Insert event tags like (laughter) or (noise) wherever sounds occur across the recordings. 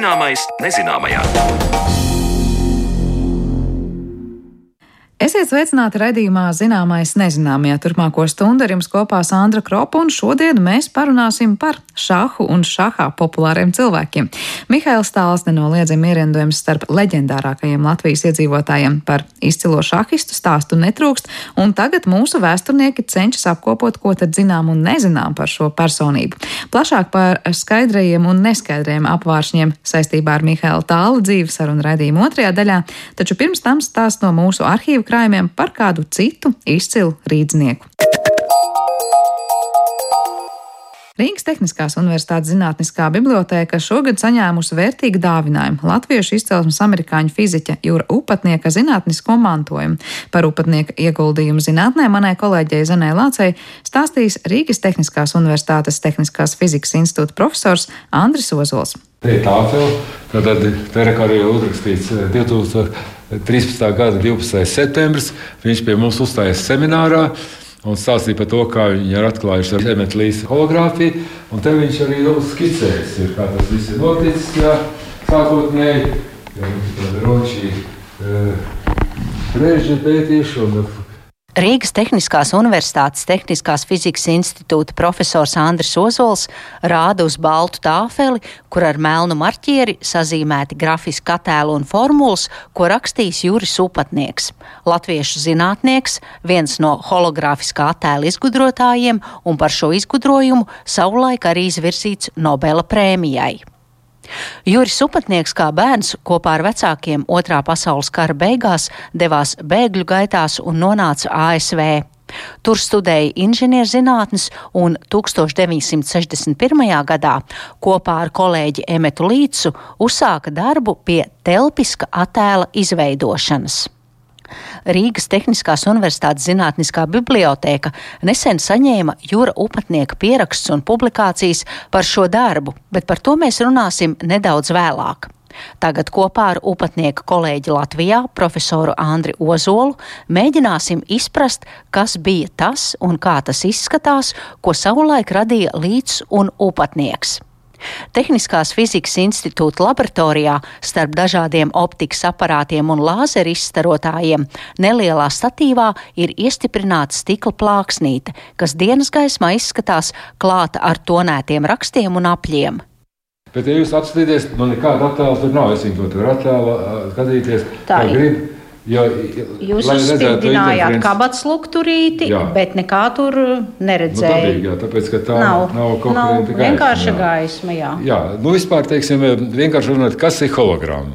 Zināmais nezināmajā. Esiet sveicināti raidījumā Zināmais nezināmajā. Turpmāko stundu ar jums kopā Sandra Kropa, un šodien mēs parunāsim par šahu un šahā populāriem cilvēkiem. Mihails Stāls nenoliedzami ierindojums starp leģendārākajiem Latvijas iedzīvotājiem par izcilo šahistu stāstu netrūkst, un tagad mūsu vēsturnieki cenšas apkopot, ko tad zinām un nezinām par šo personību. Plašāk par skaidrajiem un neskaidrajiem apvāršņiem saistībā ar Mihaila Tāla dzīves sarunu raidījumu otrajā daļā, taču pirms tam stāst no mūsu arhīvu krājumiem par kādu citu izcilu rīdznieku. Rīgas Tehniskās Universitātes Zinātniskā bibliotēka šogad saņēmusi vērtīgu dāvinājumu latviešu izcelsmes amerikāņu fiziķa Jūra Upatnieka zinātnisko mantojumu. Par Upatnieka ieguldījumu zinātnē manai kolēģei Zanē Lācei stāstīs Rīgas Tehniskās Universitātes Tehniskās fizikas institūta profesors Andris Ozols. Te ir tāfeli, tad te ir arī uzrakstīts 2013. gada 12. septembris. Viņš pie mums uzstājās seminārā un stāstīja par to, kā viņi ir atklājuši ar zemetes līnijas hologrāfiju. Un te viņš arī skicējis, ir, kā tas viss ir noticis. Jā, sākotnēji, ja mums ir tāda ročī, režģi pētījuši un Rīgas Tehniskās Universitātes Tehniskās fizikas institūta profesors Andris Ozols rāda uz baltu tāfeli, kur ar melnu marķieri sazīmēti grafiski attēli un formulas, ko rakstījis Juris Upatnieks, latviešu zinātnieks, viens no hologrāfiskā attēla izgudrotājiem, un par šo izgudrojumu savulaik arī izvirzīts Nobela prēmijai. Juris Upatnieks kā bērns kopā ar vecākiem otrā pasaules kara beigās devās bēgļu gaitās un nonāca ASV. Tur studēja inženierzinātnes un 1961. gadā kopā ar kolēģi Emetu Līcu uzsāka darbu pie telpiska attēla izveidošanas. Rīgas Tehniskās Universitātes Zinātniskā bibliotēka nesen saņēma Jūra Upatnieka pierakstus un publikācijas par šo darbu, bet par to mēs runāsim nedaudz vēlāk. Tagad kopā ar upatnieka kolēģi Latvijā, profesoru Andri Ozolu, mēģināsim izprast, kas bija tas un kā tas izskatās, ko savulaik radīja līdz un upatnieks. Tehniskās fizikas institūta laboratorijā starp dažādiem optikas aparātiem un lāzeru izstarotājiem nelielā statīvā ir iestiprināta stikla plāksnīte, kas dienas gaismā izskatās klāta ar tonētiem rakstiem un apļiem. Bet, ja jūs apskatīsieties, man nekāda attēla tur nav. Es viņu tur attēlu skatīties, kā gribu. Jo, Jūs uzspīdinājāt kabatas lukturīti, jā. bet nekā tur neredzēja. Nu, dabīgi, jā, tāpēc, ka tā nav, nav kaut kāda. Vienkārša gaisma, jā. Jā, nu vispār, teiksim, vienkārši runāt, kas ir hologrāma.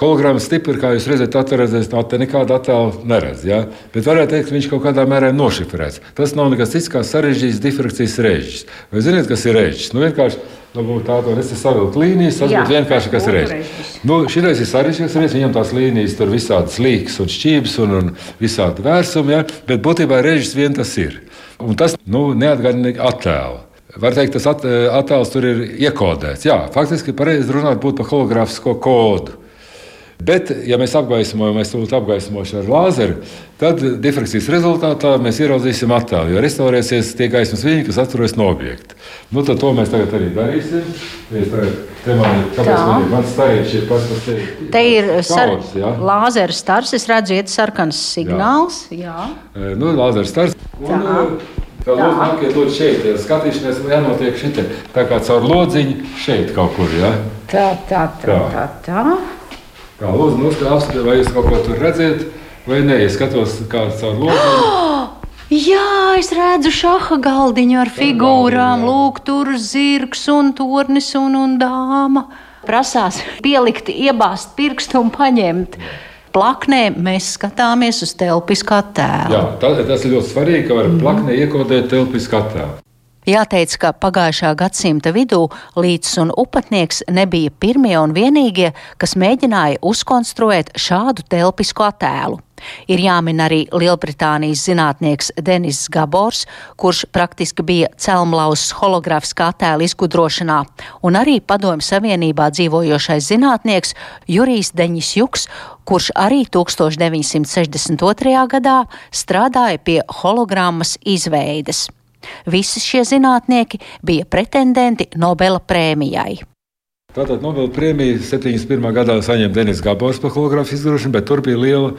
Hologrāmas stipri, kā jūs redzat, atcerēties, no te nekāda attēla neredz. Ja? Bet varētu teikt, ka viņš kaut kādā mērā ir nošifrēts. Tas nav nekas cits kā sarežģīts difrakcijas režģis. Vai zināt, kas ir režģis? Nu, vienkārši Dabūt tādu nesavilkt līnijas, tas būtu vienkārši kas reizes. Nu, Šis ir sarežģīts reizes, viņam tās līnijas tur visādas līkas un šķības un, un visādi vērsumi, ja? bet būtībā režģis vien tas ir. Un tas nu, neatgādina attēlu. Var teikt, tas attēls tur ir iekodēts. Jā, faktiski pareizi runāt būtu par hologrāfisko kodu. Bet, ja mēs apgaismojam, mēs to apgaismosim ar lāzeru, tad difrakcijas rezultātā mēs ieraudzīsim attēlu. Jo restaurēsies tie gaismas viļņi, kas atturas no objekta. Nu, to mēs tagad arī darīsim. Te man ir, man ir mans stariņš, ir pats par sevi. Te ir sar, ja? lāzera stars, es redzu, iet sarkans signāls. Jā. jā. Nu, lāzera stars. Un, tā. Tā lūdzu, nākiet lūdzu šeit, ja skatīšanās jānotiek šitie, tā kā caur lodziņu šeit kaut kur, ja? Tā, tā, tā, tā, tā. Kā lūdzu, noskatās, vai jūs kaut ko tur redzat, vai nē, es skatos kā caur logu. (gasps) Jā, es redzu šāda galdiņu ar figūrām. Lūk, tur zirgs un tornis un, un dāma. Prasās pielikt, iebāzt pirkstu un paņemt. Plaknē mēs skatāmies uz telpiskā tēla. Jā, tas, tas ir ļoti svarīgi, ka var mm. plaknē iekodēt telpiskā tēlu. Jāteic, ka pagājušā gadsimta vidū Līts un Upatnieks nebija pirmie un vienīgie, kas mēģināja uzkonstruēt šādu telpisku attēlu. Ir jāmin arī Lielbritānijas zinātnieks Denis Gabors, kurš praktiski bija celmlauzs hologrāfiskā attēla izgudrošanā, un arī Padomju Savienībā dzīvojošais zinātnieks Jurijs Deņis Juks, kurš arī 1962. gadā strādāja pie hologrammas izveides. Visi šie zinātnieki bija pretendenti Nobela prēmijai. Tātad Nobela prēmiju 71. gadā saņēma Denis Gabors par hologrāfu izgudrošanu, bet tur bija liela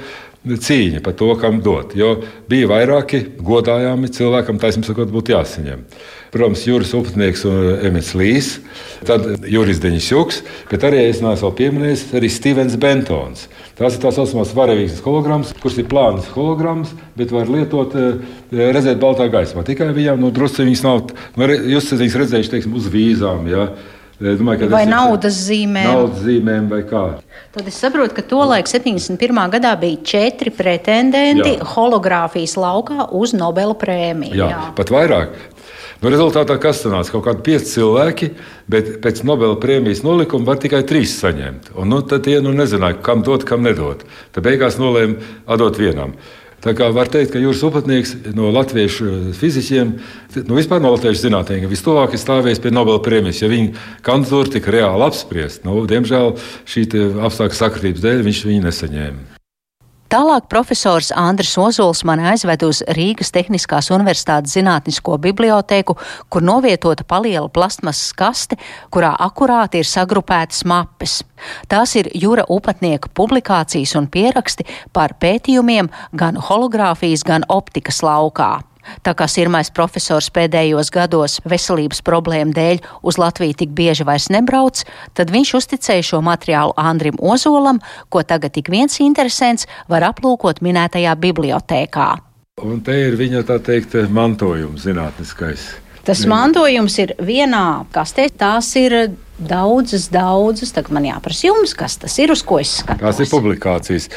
cīņa par to, kam dot. Jo bija vairāki godājami cilvēkam, taisnība sakot, būtu jāsaņem. Protams, Juris Upnieks un Emīls Līs, tad Juris Deņš Juks, bet arī es neesmu vēl pieminējis arī Stevens Bentons. Tās ir tā saucamās varavīgas holograms, kuras ir plānas holograms, bet var lietot, eh, redzēt baltā gaismā. Tikai viņām no drusku viņas nav, nu, jūs esat redzējuši, teiksim, uz vīzām. Ja? Domāju, vai naudas zīmēm? Naudas zīmēm vai kā. Tad es saprotu, ka tolaik 71. gadā bija četri pretendenti Jā. hologrāfijas laukā uz Nobela prēmiju. Jā, Jā. pat vairāk. Nu, rezultātā kas sanāca? Kaut kādi pieci cilvēki, bet pēc Nobela prēmijas nolikuma var tikai trīs saņemt. Un, nu, tad tie nu, nezināja, kam dot, kam nedot. Tad beigās nolēma atdot vienam. Tā kā var teikt, ka jūras upatnieks no latviešu fizikiem, nu vispār no latviešu zinātniekiem, vistuvāk ir stāvējis pie Nobela prēmijas. Ja viņa kandidatūra tika reāli apspriesta, nu, diemžēl šī apstākļu sakritības dēļ viņš viņu nesaņēma. Tālāk profesors Andris Ozols man aizved uz Rīgas Tehniskās Universitātes Zinātnisko bibliotēku, kur novietota paliela plastmasas kaste, kurā akurāti ir sagrupētas mapes. Tās ir jūra upatnieka publikācijas un pieraksti par pētījumiem gan hologrāfijas, gan optikas laukā. Tā kā sirmais profesors pēdējos gados veselības problēmu dēļ uz Latviju tik bieži vairs nebrauc, tad viņš uzticēja šo materiālu Andrim Ozolam, ko tagad tik viens interesants var aplūkot minētajā bibliotēkā. Un te ir viņa tā teikt mantojums zinātniskais. Tas mantojums ir vienā kastē, tās ir daudzas, daudzas. Tagad man jāprasa jums, kas tas ir, uz ko es skatos. Tās ir publikācijas.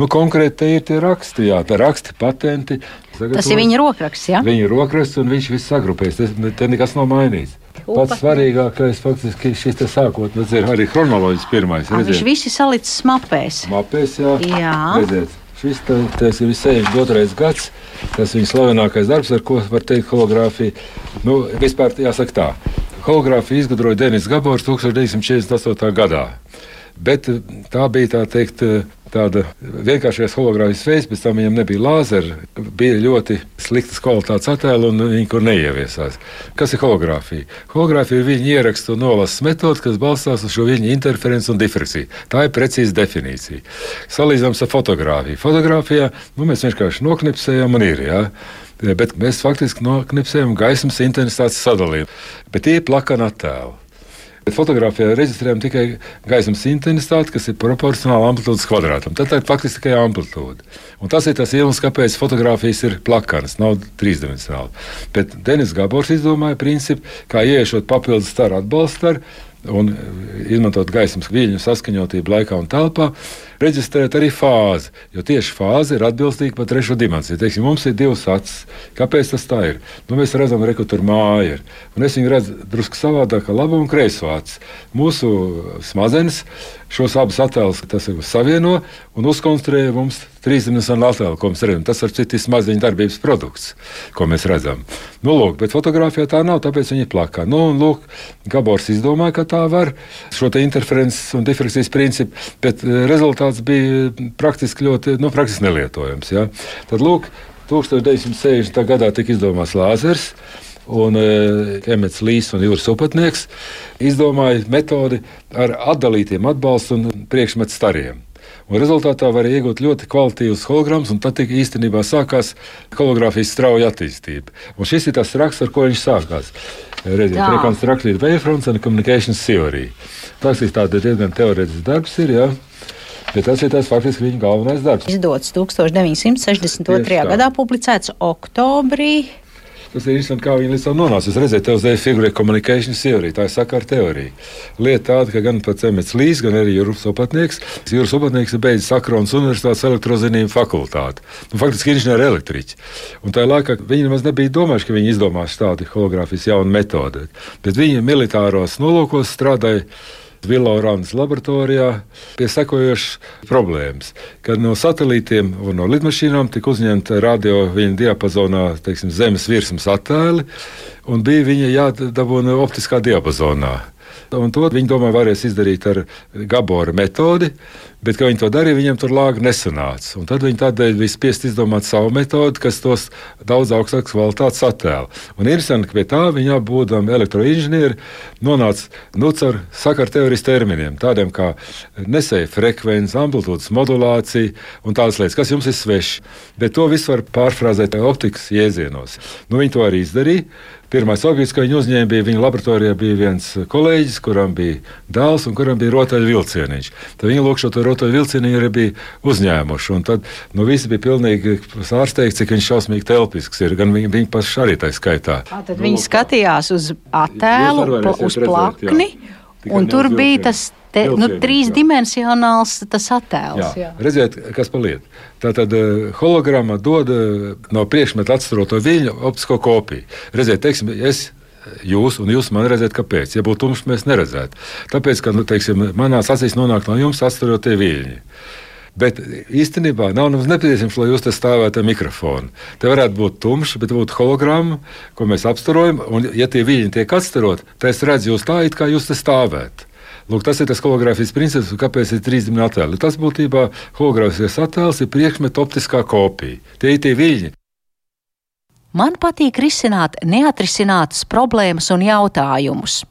Nu, konkrēti, te ir tie raksti, jā, tie raksti, patenti. Sagatavos. Tas ir viņa rokraksts, jā? Viņa rokraksts, un viņš viss sagrupēs. Te nekas nav mainīts. Pats svarīgākais faktiski ir šis sākotnēs, arī chronoloģiski pirmais. A, viņš visi salicis mapēs. Mapēs, jā. jā. Redziet. Šis tas ir 72. gads, tas ir viņa slavenākais darbs, ar ko var teikt hologrāfija. Nu, vispār jāsaka tā, hologrāfiju izgudroja Denis Gabors 1948. gadā. Bet tā bija tā teikt, tāda vienkāršais hologrāfijas veids, pēc tam viņam nebija lāzera, bija ļoti sliktas kvalitātes attēli un viņi kur neieviesās. Kas ir hologrāfija? Hologrāfija ir viņa ierakstu un nolases metode, kas balstās uz šo viņa interferenci un diferenciju. Tā ir precīza definīcija. Salīdzinām ar fotografiju. Fotogrāfijā nu, mēs vienkārši noknipsējam un ir. Ja? Bet mēs faktiski noknipsējam gaismas intensitātes sadalījumu. Bet tie ir plakani attēli. Bet fotografijā reģistrējam tikai gaismas intensitāti, kas ir proporcionāla amplitūdas kvadrātam. Tad tā ir faktiski tikai amplitūda. Un tas ir tas iemesls, kāpēc fotografijas ir plakanas, nav trīsdimensionāli. Bet Denis Gabors izdomāja principu, kā ieiešot papildus staru atbalstu un izmantot gaismas viļņu saskaņotību laikā un telpā, reģistrēt arī fāzi. Jo tieši fāze ir atbilstīga pat trešo dimensiju. Teiksim, mums ir divas acis. Kāpēc tas tā ir? Nu, mēs redzam, ka tur māja ir. Un es viņu redzu drusku savādāk, kā labo un kreiso acis. Mūsu smadzenes šos abus attēlus savieno un uzkonstruē mums trīsdimensionālu attēlu, ko mēs redzam. Tas ir cits smadzeņu darbības produkts, ko mēs redzam. Nu, lūk, bet fotografijā tā nav, tāpēc viņi ir plakā. Nu, un, lūk, Gabors izdomāja, ka tā var šo interferences un diferencijas principu, bet eh, rezultāts bija praktiski ļoti nu, praktiski nelietojams. Ja? Tad, lūk, 1960. gadā tika izdomāts lāzers un e, Kemets Līs un Jūras upatnieks izdomāja metodi ar atdalītiem atbalstu un priekšmetu stariem. Un rezultātā var iegūt ļoti kvalitatīvus holograms, un tad īstenībā sākās hologrāfijas strauja attīstība. Un šis ir tas raksts, ar ko viņš sākās. Redziet, rekonstructed wavefronts and communications theory. Tas ir diezgan teorētisks darbs. Ir, ja? Bet tas ir tas faktiski viņa galvenais darbs. Izdots 1962. gadā, publicēts oktobrī Tas ir interesanti, kā viņi līdz tam nonāca. Es redzēju, tev zēja figūrē communication theory, tā ir sakara teorija. Lieta tāda, ka gan pats Emets Līs, gan arī Jūras opatnieks, Jūras opatnieks ir beidzis Sakronas Universitātes elektrozinību fakultāti. Nu, faktiski inženieri elektriķi. Un tajā laikā viņi nemaz nebija domājuši, ka viņi izdomās tādu hologrāfijas jaunu metodi. Bet viņi militāros nolūkos strādāja Vilorānas laboratorijā pie sekojošas problēmas, kad no satelītiem un no lidmašīnām tika uzņemta radio viņa diapazonā, teiksim, zemes virsmas attēli, un bija viņa jādabūna optiskā diapazonā. Un to viņi domāja, varēs izdarīt ar Gabora metodi, Bet, kad viņi to darīja, viņiem tur lāga nesanāca. Un tad viņi tādēļ bija spiest izdomāt savu metodi, kas tos daudz augstākas kvalitātes attēlu. Un interesanti, ka pie tā viņa būdami elektroinženieri nonāca nu, ar sakaru teorijas terminiem, tādiem kā nesēja frekvence, amplitūdas modulācija un tādas lietas, kas jums ir sveši. Bet to visu var pārfrāzēt optikas jēzienos. Nu, viņi to arī izdarīja. Pirmais objekts, ko viņi uzņēma, bija viņa laboratorijā. Bija viens kolēģis, kuram bija dēls un kuram bija rotaļvilcieniņš. Tad viņi lūk šo rotaļvilcieniņu arī bija uzņēmuši. Un tad nu, visi bija pilnīgi pārsteigti, cik viņš šausmīgi telpisks ir. Gan viņi, viņi paši arī tā skaitā. Tā tad nu, viņi skatījās uz attēlu, uz plakni, redzēt, un tur bija tas Te, nu, trīsdimensionāls tas attēls. Jā. Jā. Redziet, kas paliek. Tā tad uh, hologramma dod uh, no priekšmeta atstaroto viļņu optisko kopiju. Redziet, teiksim, es jūs, un jūs man redzat, kāpēc. Ja būtu tumšs, mēs neredzētu. Tāpēc, ka nu, teiksim, manās acīs nonāk no jums atstarotie viļņi. Bet īstenībā nav nepieciešams, lai jūs te stāvētu ar mikrofonu. Te varētu būt tumšs, bet būtu hologramma, ko mēs apstarojam. Un, ja tie viļņi tiek atstaroti, tad es redzu jūs tā, it kā jūs te stāvētu. Lūk, tas ir tas hologrāfijas princips, kāpēc ir trīsdimensionāli attēli. Tas būtībā hologrāfijas attēls ir priekšmeta optiskā kopija. Tie ir tie viļņi. Man patīk risināt neatrisinātas problēmas un jautājumus.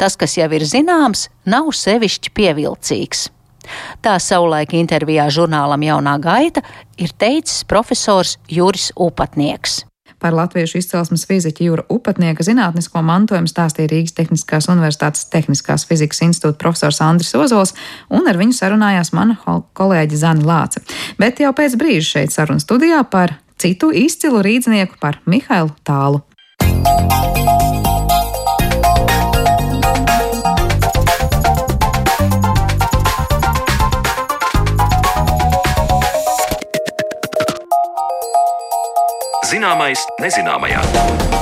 Tas, kas jau ir zināms, nav sevišķi pievilcīgs. Tā savulaik intervijā žurnālam Jaunā gaita ir teicis profesors Juris Upatnieks. Par latviešu izcelsmes fiziķu Jūra Upatnieka zinātnisko mantojumu stāstīja Rīgas Tehniskās Universitātes Tehniskās fizikas institūta profesors Andris Ozols, un ar viņu sarunājās mana kolēģe Zana Lāce. Bet jau pēc brīža šeit sarunu studijā par citu izcilu rīznieku par Mihailu Tālu. Zināmais nezināmajā.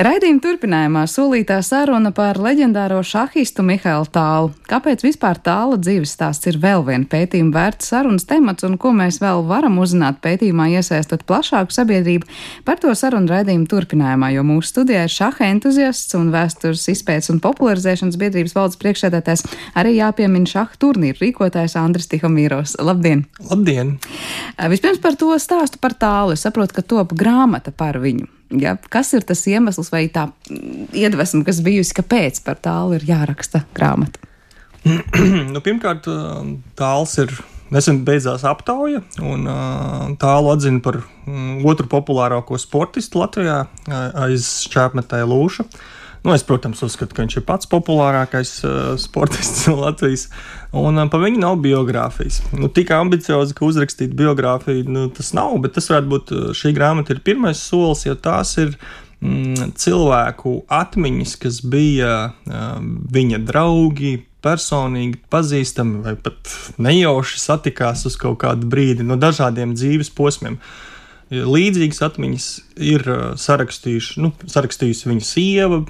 Raidījuma turpinājumā solītā saruna par leģendāro šahistu Mihālu Tālu. Kāpēc vispār tāla dzīves stāsts ir vēl viena pētījuma vērts sarunas temats un ko mēs vēl varam uzzināt pētījumā iesaistot plašāku sabiedrību? Par to sarunu raidījuma turpinājumā, jo mūsu studijā ir šaha entuziasts un vēstures izpētes un popularizēšanas biedrības valdes priekšsēdētājs, arī jāpiemina šaha turnīru rīkotājs Andris Tihomīros. Labdien! Labdien! Vispirms par to stāstu par tālu. Es saprotu, ka top grāmata par viņu. Ja, kas ir tas iemesls vai tā iedvesma, kas bijusi, kāpēc par tālu ir jāraksta grāmata? (clears throat) nu, pirmkārt, tāls ir nesen beidzās aptauja, un tālu atzina par otru populārāko sportistu Latvijā aiz šķēpmetēja Lūša. Nu, es, protams, uzskatu, ka viņš ir pats populārākais uh, sportists (laughs) Latvijas, un uh, par viņu nav biogrāfijas. Nu, tik ambiciozi, ka uzrakstīt biogrāfiju, nu, tas nav, bet tas varētu būt šī grāmata ir pirmais solis, jo tās ir mm, cilvēku atmiņas, kas bija uh, viņa draugi, personīgi pazīstami vai pat nejauši satikās uz kaut kādu brīdi no dažādiem dzīves posmiem. Līdzīgas atmiņas ir sarakstījuši, nu, sarakstījusi viņa sieva,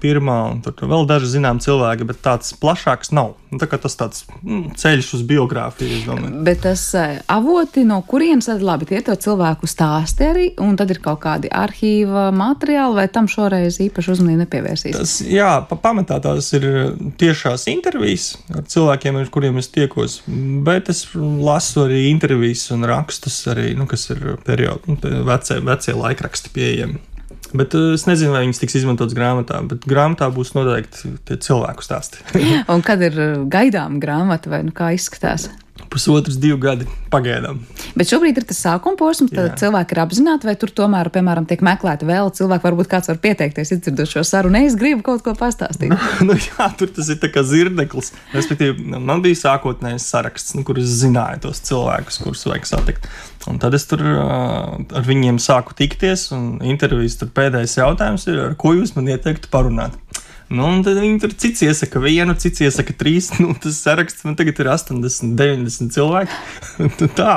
pirmā, un tur vēl daži zinām cilvēki, bet tāds plašāks nav. Nu, tā tas tāds mm, ceļš uz biogrāfiju. Bet tas avoti, no kurienes tad labi tie to cilvēku stāsti arī, un tad ir kaut kādi arhīva materiāli, vai tam šoreiz īpaši uzmanību nepievērsīs? Tas, jā, pa, pamatā tās ir tiešās intervijas ar cilvēkiem, ar kuriem es tiekos, bet es lasu arī intervijas un rakstus arī, nu, kas ir periodu, nu, vecie, vecie laikraksti raksti pieejami. Bet uh, es nezinu, vai viņas tiks izmantotas grāmatā, bet grāmatā būs noteikti tie cilvēku stāsti. (laughs) Un kad ir uh, gaidāma grāmata, vai nu kā izskatās? pusotrs, divi gadi pagaidām. Bet šobrīd ir tas sākuma posms, tad Jā. cilvēki ir apzināti, vai tur tomēr, piemēram, tiek meklēti vēl cilvēki, varbūt kāds var pieteikties, izdzirdot šo sarunu. Es gribu kaut ko pastāstīt. (laughs) nu, jā, tur tas ir kā zirdeklis. Respektīvi, man bija sākotnējais saraksts, nu, kur es zināju tos cilvēkus, kurus vajag satikt. Un tad es tur uh, ar viņiem sāku tikties, un intervijas pēdējais jautājums ir, ar ko jūs man ieteiktu parunāt. Nu, un tad viņi tur cits iesaka vienu, cits iesaka trīs. (laughs) Nu, tas saraksts man tagad ir 80, 90 cilvēki. (laughs) Nu, tā,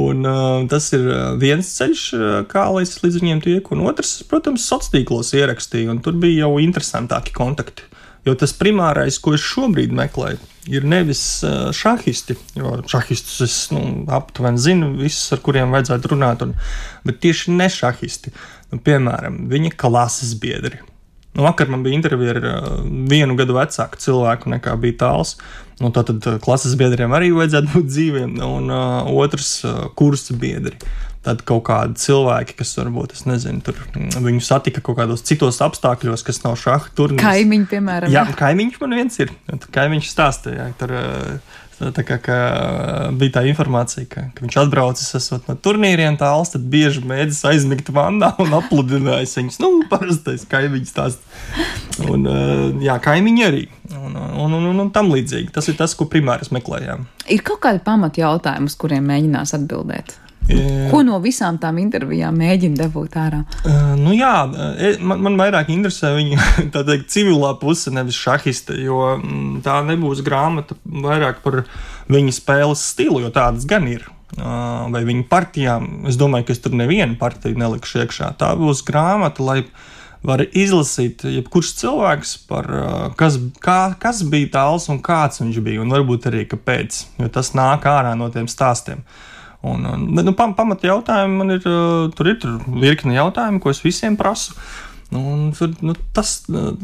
un uh, tas ir viens ceļš, kā lai es līdz viņiem tieku. Un otrs, protams, sociālos tīklos ierakstīju, un tur bija jau interesantāki kontakti. Jo tas primārais, ko es šobrīd meklēju, ir nevis šahisti, jo šahistus es nu, aptuveni zinu, visus, ar kuriem vajadzētu runāt, un, bet tieši ne šahisti. Nu, piemēram, viņa klases biedri Nu, vakar man bija intervija ar uh, vienu gadu vecāku cilvēku nekā bija tāls. Nu, Tātad klases biedriem arī vajadzētu būt dzīviem, un uh, otrs uh, kursa biedri. Tad kaut kādi cilvēki, kas varbūt, es nezinu, tur mm, viņu satika kaut kādos citos apstākļos, kas nav šāda turnīra. Kaimiņi, piemēram. Jā, kaimiņš man viens ir. Kaimiņš stāstīja, tur uh, Tā kā, kā bija tā informācija, ka, ka viņš atbraucis no turnīriem, tāls, tad bieži mēģinājis aizmigt vannā un apludinājis viņus. Nu, parastais kaimiņš tās. Un, jā, kaimiņi arī. Un, un, un, un, un tam līdzīgi. Tas ir tas, ko primāri meklējām. Ir kaut kādi pamatjautājumi, uz kuriem mēģinās atbildēt. Ko no visām tām intervijām mēģina dabūt ārā? Uh, nu jā, man, man vairāk interesē viņa (laughs) teikt, civilā puse, nevis šahista, jo mm, tā nebūs grāmata vairāk par viņa spēles stilu, jo tādas gan ir. Uh, vai viņa partijām. Es domāju, ka es tur nevienu partiju nelikšu iekšā. Tā būs grāmata, lai var izlasīt jebkurš cilvēks par kas, kā, kas bija tāls un kāds viņš bija, un varbūt arī kāpēc, jo tas nāk ārā no tiem stāstiem. Uh, Un, bet, nu, pam, pamata jautājumi man ir, uh, tur ir tur virkni jautājumu, ko es visiem prasu. Un, nu, tas uh,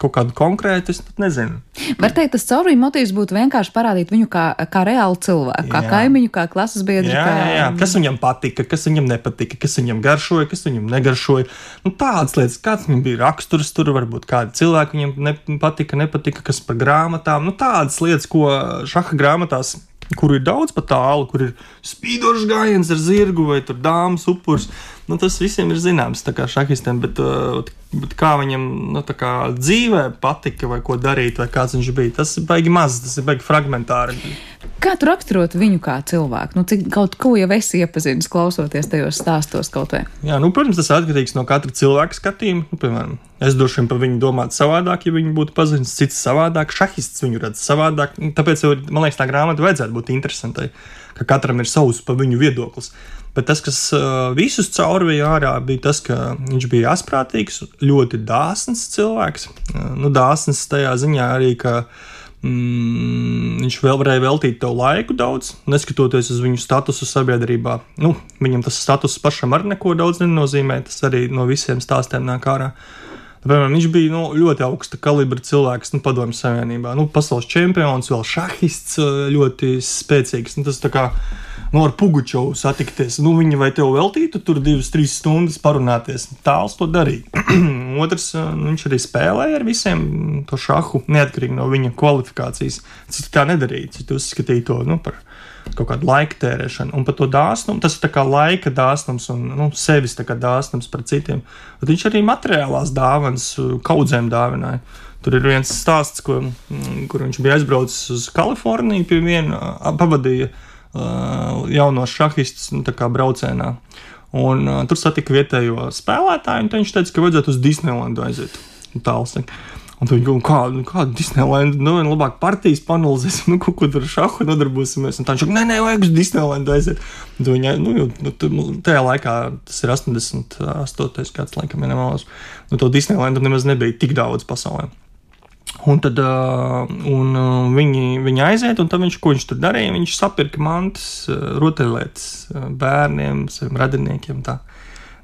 kaut kādu konkrētu, es nezinu. Var teikt, tas caurvīm motīvs būtu vienkārši parādīt viņu kā, kā reālu cilvēku, kā jā. kaimiņu, kā klases biedru. Jā, jā, jā. Kas viņam patika, kas viņam nepatika, kas viņam garšoja, kas viņam negaršoja. Nu, tādas lietas, kāds viņam bija raksturs, tur varbūt kādi cilvēki viņam nepatika, nepatika, kas par grāmatām. Nu, tādas lietas, ko šaha grāmatās kur ir daudz pa tālu, kur ir spīdošs gājiens ar zirgu vai dāmas upurs. Nu, tas visiem ir zināms, kā šahistiem, bet, uh, bet kā viņam nu, kā dzīvē patika, vai ko darīt, vai kāds viņš bija, tas ir baigi maz, tas ir baigi fragmentāri. Kā tu raksturot viņu kā cilvēku? Nu, cik kaut ko jau esi iepazinis, klausoties tajos stāstos kaut vai? Jā, nu, protams, tas atkarīgs no katra cilvēka skatījuma. Nu, piemēram, es droši vien par viņu domātu savādāk, ja viņi būtu pazinis cits savādāk. Šahists viņu redz savādāk. Tāpēc, man liekas, tā grāmata vajadzētu būt interesantai, ka katram ir savs pa viņu viedoklis. Bet tas, kas visus caurvīja ārā, bija tas, ka viņš bija asprātīgs, ļoti dāsns cilvēks. Nu, dāsns tajā ziņā arī, ka Mm, viņš vēl varēja veltīt tev laiku daudz, neskatoties uz viņu statusu sabiedrībā. Nu, viņam tas status pašam arī neko daudz nenozīmē. Tas arī no visiem stāstiem nāk ārā. Piemēram, viņš bija nu, ļoti augsta kalibra cilvēks, nu, padomju savienībā. Nu, pasaules čempions, vēl šahists, ļoti spēcīgs. Nu, tas tā kā nu, ar Pugučovu satikties. Nu, viņi vai tev veltītu tur divas, trīs stundas parunāties. Tāls to darīja. (clears throat) Otrs, nu, viņš arī spēlēja ar visiem to šahu, neatkarīgi no viņa kvalifikācijas. Citi tā nedarīja, citi uzskatīja to nu, par kaut kādu laika tērēšanu. Un par to dāsnumu, tas ir kā laika dāsnums un nu, sevis dāsnums par citiem. Bet viņš arī materiālās dāvanas kaudzēm dāvināja. Tur ir viens stāsts, ko, kur viņš bija aizbraucis uz Kaliforniju pie viena, pavadīja jaunos šahistus nu, braucienā. Un, uh, tur satika vietējo spēlētāju, un viņš teica, ka vajadzētu uz Disneylandu aiziet. Tālāk. Un viņi domā, kāda kā Disneylanda, nu, labāk partijas panelizēsim, nu, kaut ko tur šāhu nodarbosimies. Un tā viņš saka, nē, nē, vajag uz Disneylandu aiziet. Un viņa, nu, nu, tajā laikā, tas ir 88. gads, laikam, ja nemaldos, nu, to Disneylandu nemaz nebija tik daudz pasaulē. Un tad uh, un, uh, viņi, viņi aiziet, un viņš, ko viņš tur darīja? Viņš sapirka mantas, uh, rotaļlietas bērniem, saviem radiniekiem. Tā.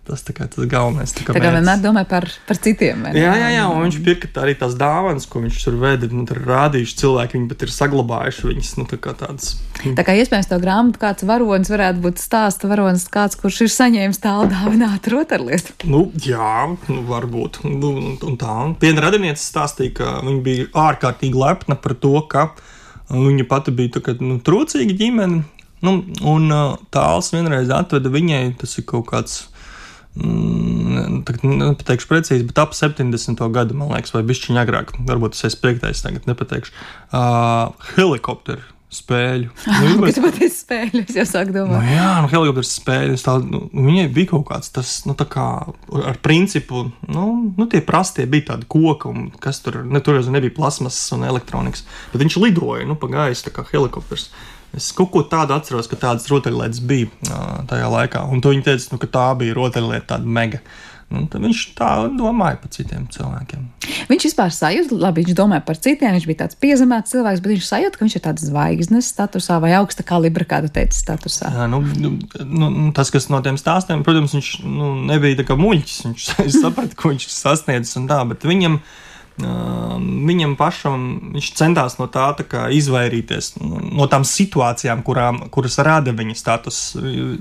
Tas tā kā tas galvenais. Tā kā, tā kā vienmēr domā par, par citiem. Jā, jā, jā, un viņš pirka arī tās dāvanas, ko viņš tur veda. Nu, tur ir rādījuši cilvēki, viņi pat ir saglabājuši viņas. Nu, tā kā tādas. Tā kā iespējams to grāmatu kāds varonis varētu būt stāsta varonis, kāds, kurš ir saņēmis tālu dāvinātu rotaļlietu. Nu, jā, nu, varbūt. Nu, un tā. Viena radiniece stāstīja, ka viņa bija ārkārtīgi lepna par to, ka viņa pati bija tā, ka, nu, trūcīga ģimene. Nu, un tāls vienreiz atveda viņai, tas ir kaut kāds nepateikšu precīzi, bet ap 70. gadu, man liekas, vai bišķiņa agrāk. Varbūt tas ir piektais, tagad nepateikšu. Uh, helikopteru spēļu. (laughs) Nu, bet... Kāpēc spēļu? Es jau sāku domāt. Nu, jā, nu, helikopteru spēļu. Tā, nu, viņai bija kaut kāds tas, nu, tā kā ar principu, nu, nu tie prastie bija tādi koki, un kas tur, ne, tur jau nebija plasmas un elektronikas, bet viņš lidoja, nu, pa gaisu, tā kā helikopters. Es kaut ko tādu atceros, ka tādas rotaļlietas bija tajā laikā. Un viņi teica, nu, ka tā bija rotaļlieta, tāda mega. Nu, viņš tā domāja par citiem cilvēkiem. Viņš vispār sajūta, labi, viņš domāja par citiem, viņš bija tāds piezemēts cilvēks, bet viņš sajūta, ka viņš ir tāds zvaigznes statusā vai augsta kalibra, kā tu teici, statusā. Jā, nu, nu, nu, tas, kas no tiem stāstiem, protams, viņš nu, nebija tā kā muļķis. Viņš (laughs) saprata, ko viņš sasniedzis un tā, bet viņam. Uh, viņam pašam viņš centās no tā, tā izvairīties no tām situācijām, kurām, kuras rada viņa status.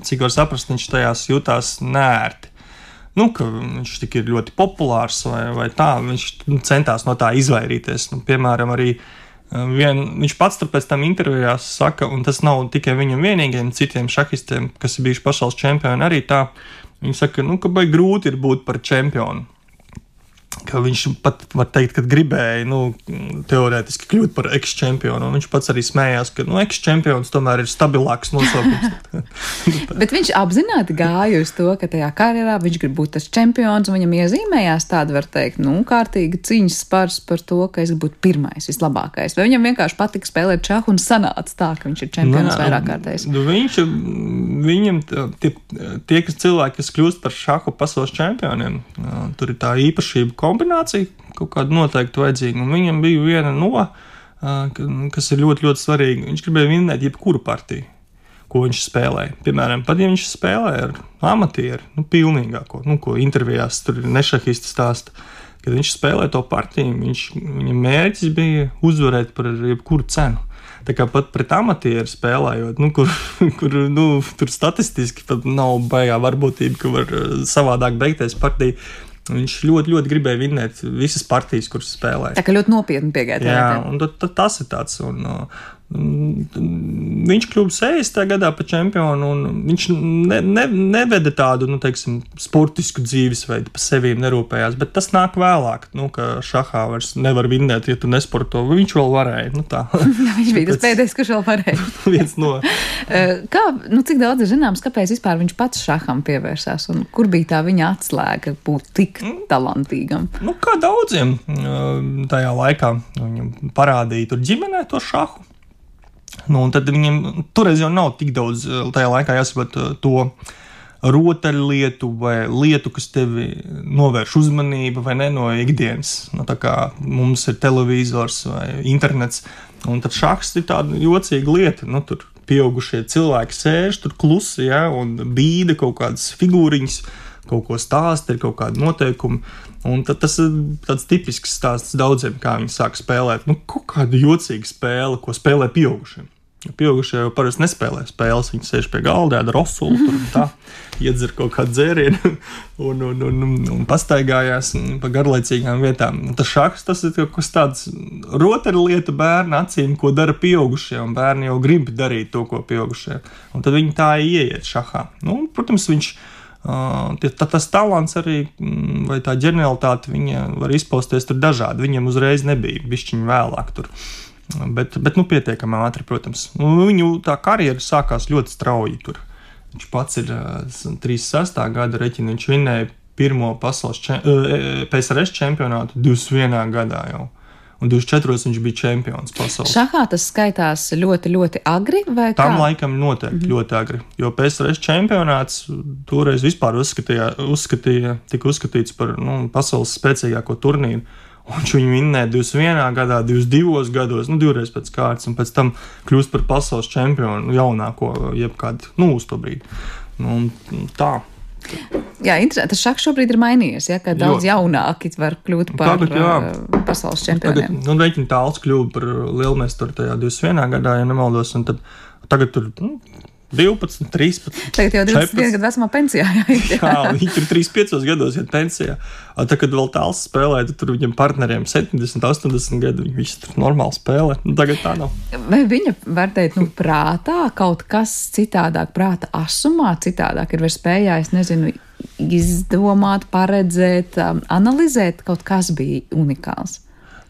Cik var saprast, viņš tajās jutās nērti nu, viņš tik ir ļoti populārs vai, vai tā. Viņš centās no tā izvairīties. Nu, piemēram, arī vien, viņš pats pēc tam intervijās saka, un tas nav tikai viņam vienīgajiem, citiem šahistiem, kas ir bijuši pasaules čempioni, arī tā. Viņi saka, nu, ka baigi grūti ir būt par čempionu ka viņš pat var teikt, ka gribēja nu, teorētiski kļūt par ekstrempionu. Viņš pats arī smējās, ka nu, ekstrempions tomēr ir stabilāks nosaukums. (laughs) (laughs) Bet viņš apzināti gāja uz to, ka tajā karjerā viņš grib būt tas čempions, un viņam iezīmējās tāda, var teikt, nu, kārtīga cīņas spars par to, ka es gribu būt pirmais, vislabākais. Vai viņam vienkārši patika spēlēt čahu un sanāca tā, ka viņš ir čempions Nā, vairāk kārtējs? Nu, viņš, viņam tie, tie kas cilvēki, kas kļūst par šahu pasaules čempioniem, tur ir tā īpašība kombinācija, kaut kāda noteikti vajadzīga. Un viņam bija viena no, kas ir ļoti, ļoti svarīga. Viņš gribēja vinnēt jebkuru partiju, ko viņš spēlēja. Piemēram, pat ja viņš spēlēja ar amatieru, nu, pilnīgāko, nu, ko intervijās tur nešahisti stāsta. Kad viņš spēlēja to partiju, viņš, viņa mērķis bija uzvarēt par jebkuru cenu. Tā kā pat pret amatieru spēlējot, nu, kur, (laughs) kur nu, tur statistiski nav baigā varbūtība, ka var savādāk beigties partija. Viņš ļoti, ļoti gribēja vinnēt visas partijas, kuras spēlēja. Tā kā ļoti nopietni piegāja. Jā, un tad, tad tas ir tāds. Un, Viņš kļuva 60. gadā par čempionu, un viņš ne, ne, neveda tādu, nu, teiksim, sportisku dzīvesveidu, par sevi nerūpējās. Bet tas nāk vēlāk, nu, ka šahā vairs nevar vinnēt, ja tu nesporto. Viņš vēl varēja. Nu, (laughs) viņš bija tas pēdējais, kurš vēl varēja. (laughs) viens no. (laughs) Eh, kā, nu, cik daudz ir zināms, kāpēc vispār viņš pats šaham pievērsās, un kur bija tā viņa atslēga būt tik mm. talantīgam? Nu, kā daudziem eh, tajā laikā viņam parādīja tur ģimenē to šahu. Nu, tad viņiem toreiz jau nav tik daudz eh, tajā laikā jāsaprot eh, to rotaļlietu vai lietu, kas tevi novērš uzmanību vai ne no ikdienas. Nu, tā kā mums ir televizors vai internets, un tad šachs ir tāda jocīga lieta. Nu, tur pieaugušie cilvēki sēž tur klusi, ja, un bīda kaut kādas figūriņas, kaut ko stāsta, ir kaut kādi noteikumi. Un tas ir tāds tipisks stāsts daudziem, kā viņi sāk spēlēt. Nu, kaut kāda jocīga spēle, ko spēlē pieaugušie. Pieaugušie jau parasti nespēlē spēles. Viņi sēž pie galda, ēda rosulu, tā, (laughs) iedzer kaut kādu dzērienu (laughs) un, un, un, un, un pastaigājās pa garlaicīgām vietām. Tas šachs tas ir kaut kas tāds rotaļlietu bērnu acīm, ko dara pieaugušie, bērni jau grib darīt to, ko pieaugušie. Un tad viņi tā ieiet šahā. Nu, protams, viņš ir Uh, tas talants arī, mm, vai tā ģenialitāte, viņa var izpausties tur dažādi. Viņam uzreiz nebija, bišķiņi vēlāk tur. Bet, bet nu, pietiekami ātri, protams. Nu, viņu tā karjera sākās ļoti strauji. Tur. Viņš pats ir uh, 36. gada reķina, viņš vinēja pirmo pasaules čem, PSRS čempionātu 21. gadā jau un 24. viņš bija čempions pasaules. Šahā tas skaitās ļoti, ļoti agri. Tam kā? laikam noteikti mm -hmm. ļoti agri. Jo PSRS čempionāts toreiz vispār uzskatīja, uzskatīja, tika uzskatīts par nu, pasaules spēcīgāko turnīru. Un viņš viņu vinnēja 21. gadā, 22 gados, nu, divreiz pēc kārtas, un pēc tam kļūst par pasaules čempionu, jaunāko, jebkādu, nu, uz to brīdi. Nu, tā. Jā, interesanti. Tas šachs šobrīd ir mainījies. Ja, daudz jo. jaunāki var kļūt par Tagad, jā. Uh, pasaules čempioniem. Tagad, nu, Reķina tāls kļuva par lielmeistaru tajā 21. gadā, ja nemaldos. Tagad tur nu, 12, 13. Tagad jau 21 gadu vecumā pensijā. (laughs) (laughs) Jā, jā viņi tur 35 gados iet pensijā. Tad, kad vēl tāls spēlē, tad tur viņam partneriem 70, 80 gadu visi tur normāli spēlē. Nu, tagad tā nav. Vai viņa var teikt, nu, prātā kaut kas citādāk, prāta asumā citādāk ir spējājis, nezinu, izdomāt, paredzēt, um, analizēt, kaut kas bija unikāls.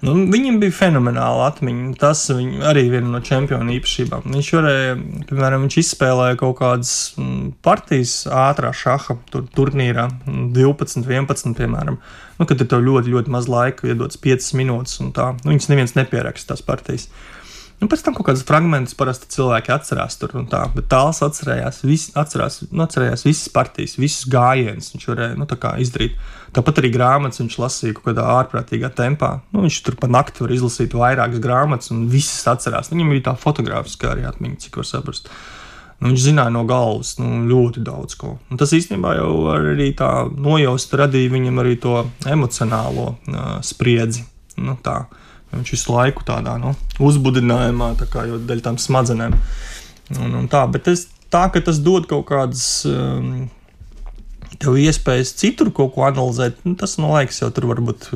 Nu, viņam bija fenomenāla atmiņa. Tas arī ir viena no čempionu īpašībām. Viņš varēja, piemēram, viņš izspēlēja kaut kādas mm, partijas ātrā šaha tur, turnīrā, 12, 11, piemēram. Nu, kad ir ļoti, ļoti maz laika, iedodas 5 minūtes, un tā. Nu, viņas neviens nepieraksta tās partijas. Nu, pēc tam kaut kādas fragmentus parasti cilvēki atcerās tur tā, bet tāls atcerējās, vis, atcerās, nu, atcerējās visas partijas, visas gājienas viņš varēja nu, izdarīt. Tāpat arī grāmatas viņš lasīja kaut kādā ārprātīgā tempā. Nu, viņš tur pa nakti var izlasīt vairākas grāmatas un visas atcerās. Viņam bija tā fotografiskā arī atmiņa, cik var saprast. Nu, viņš zināja no galvas nu, ļoti daudz ko. Un tas īstenībā jau arī tā nojaust radīja viņam arī to emocionālo uh, spriedzi. Nu, tā. Viņš visu laiku tādā nu, uzbudinājumā, tā kā jau dēļ tam smadzenēm. Un, un tā, bet es, tā, ka tas dod kaut kādas. Um, Tev iespējas citur kaut ko analizēt, nu, tas no laikas jau tur varbūt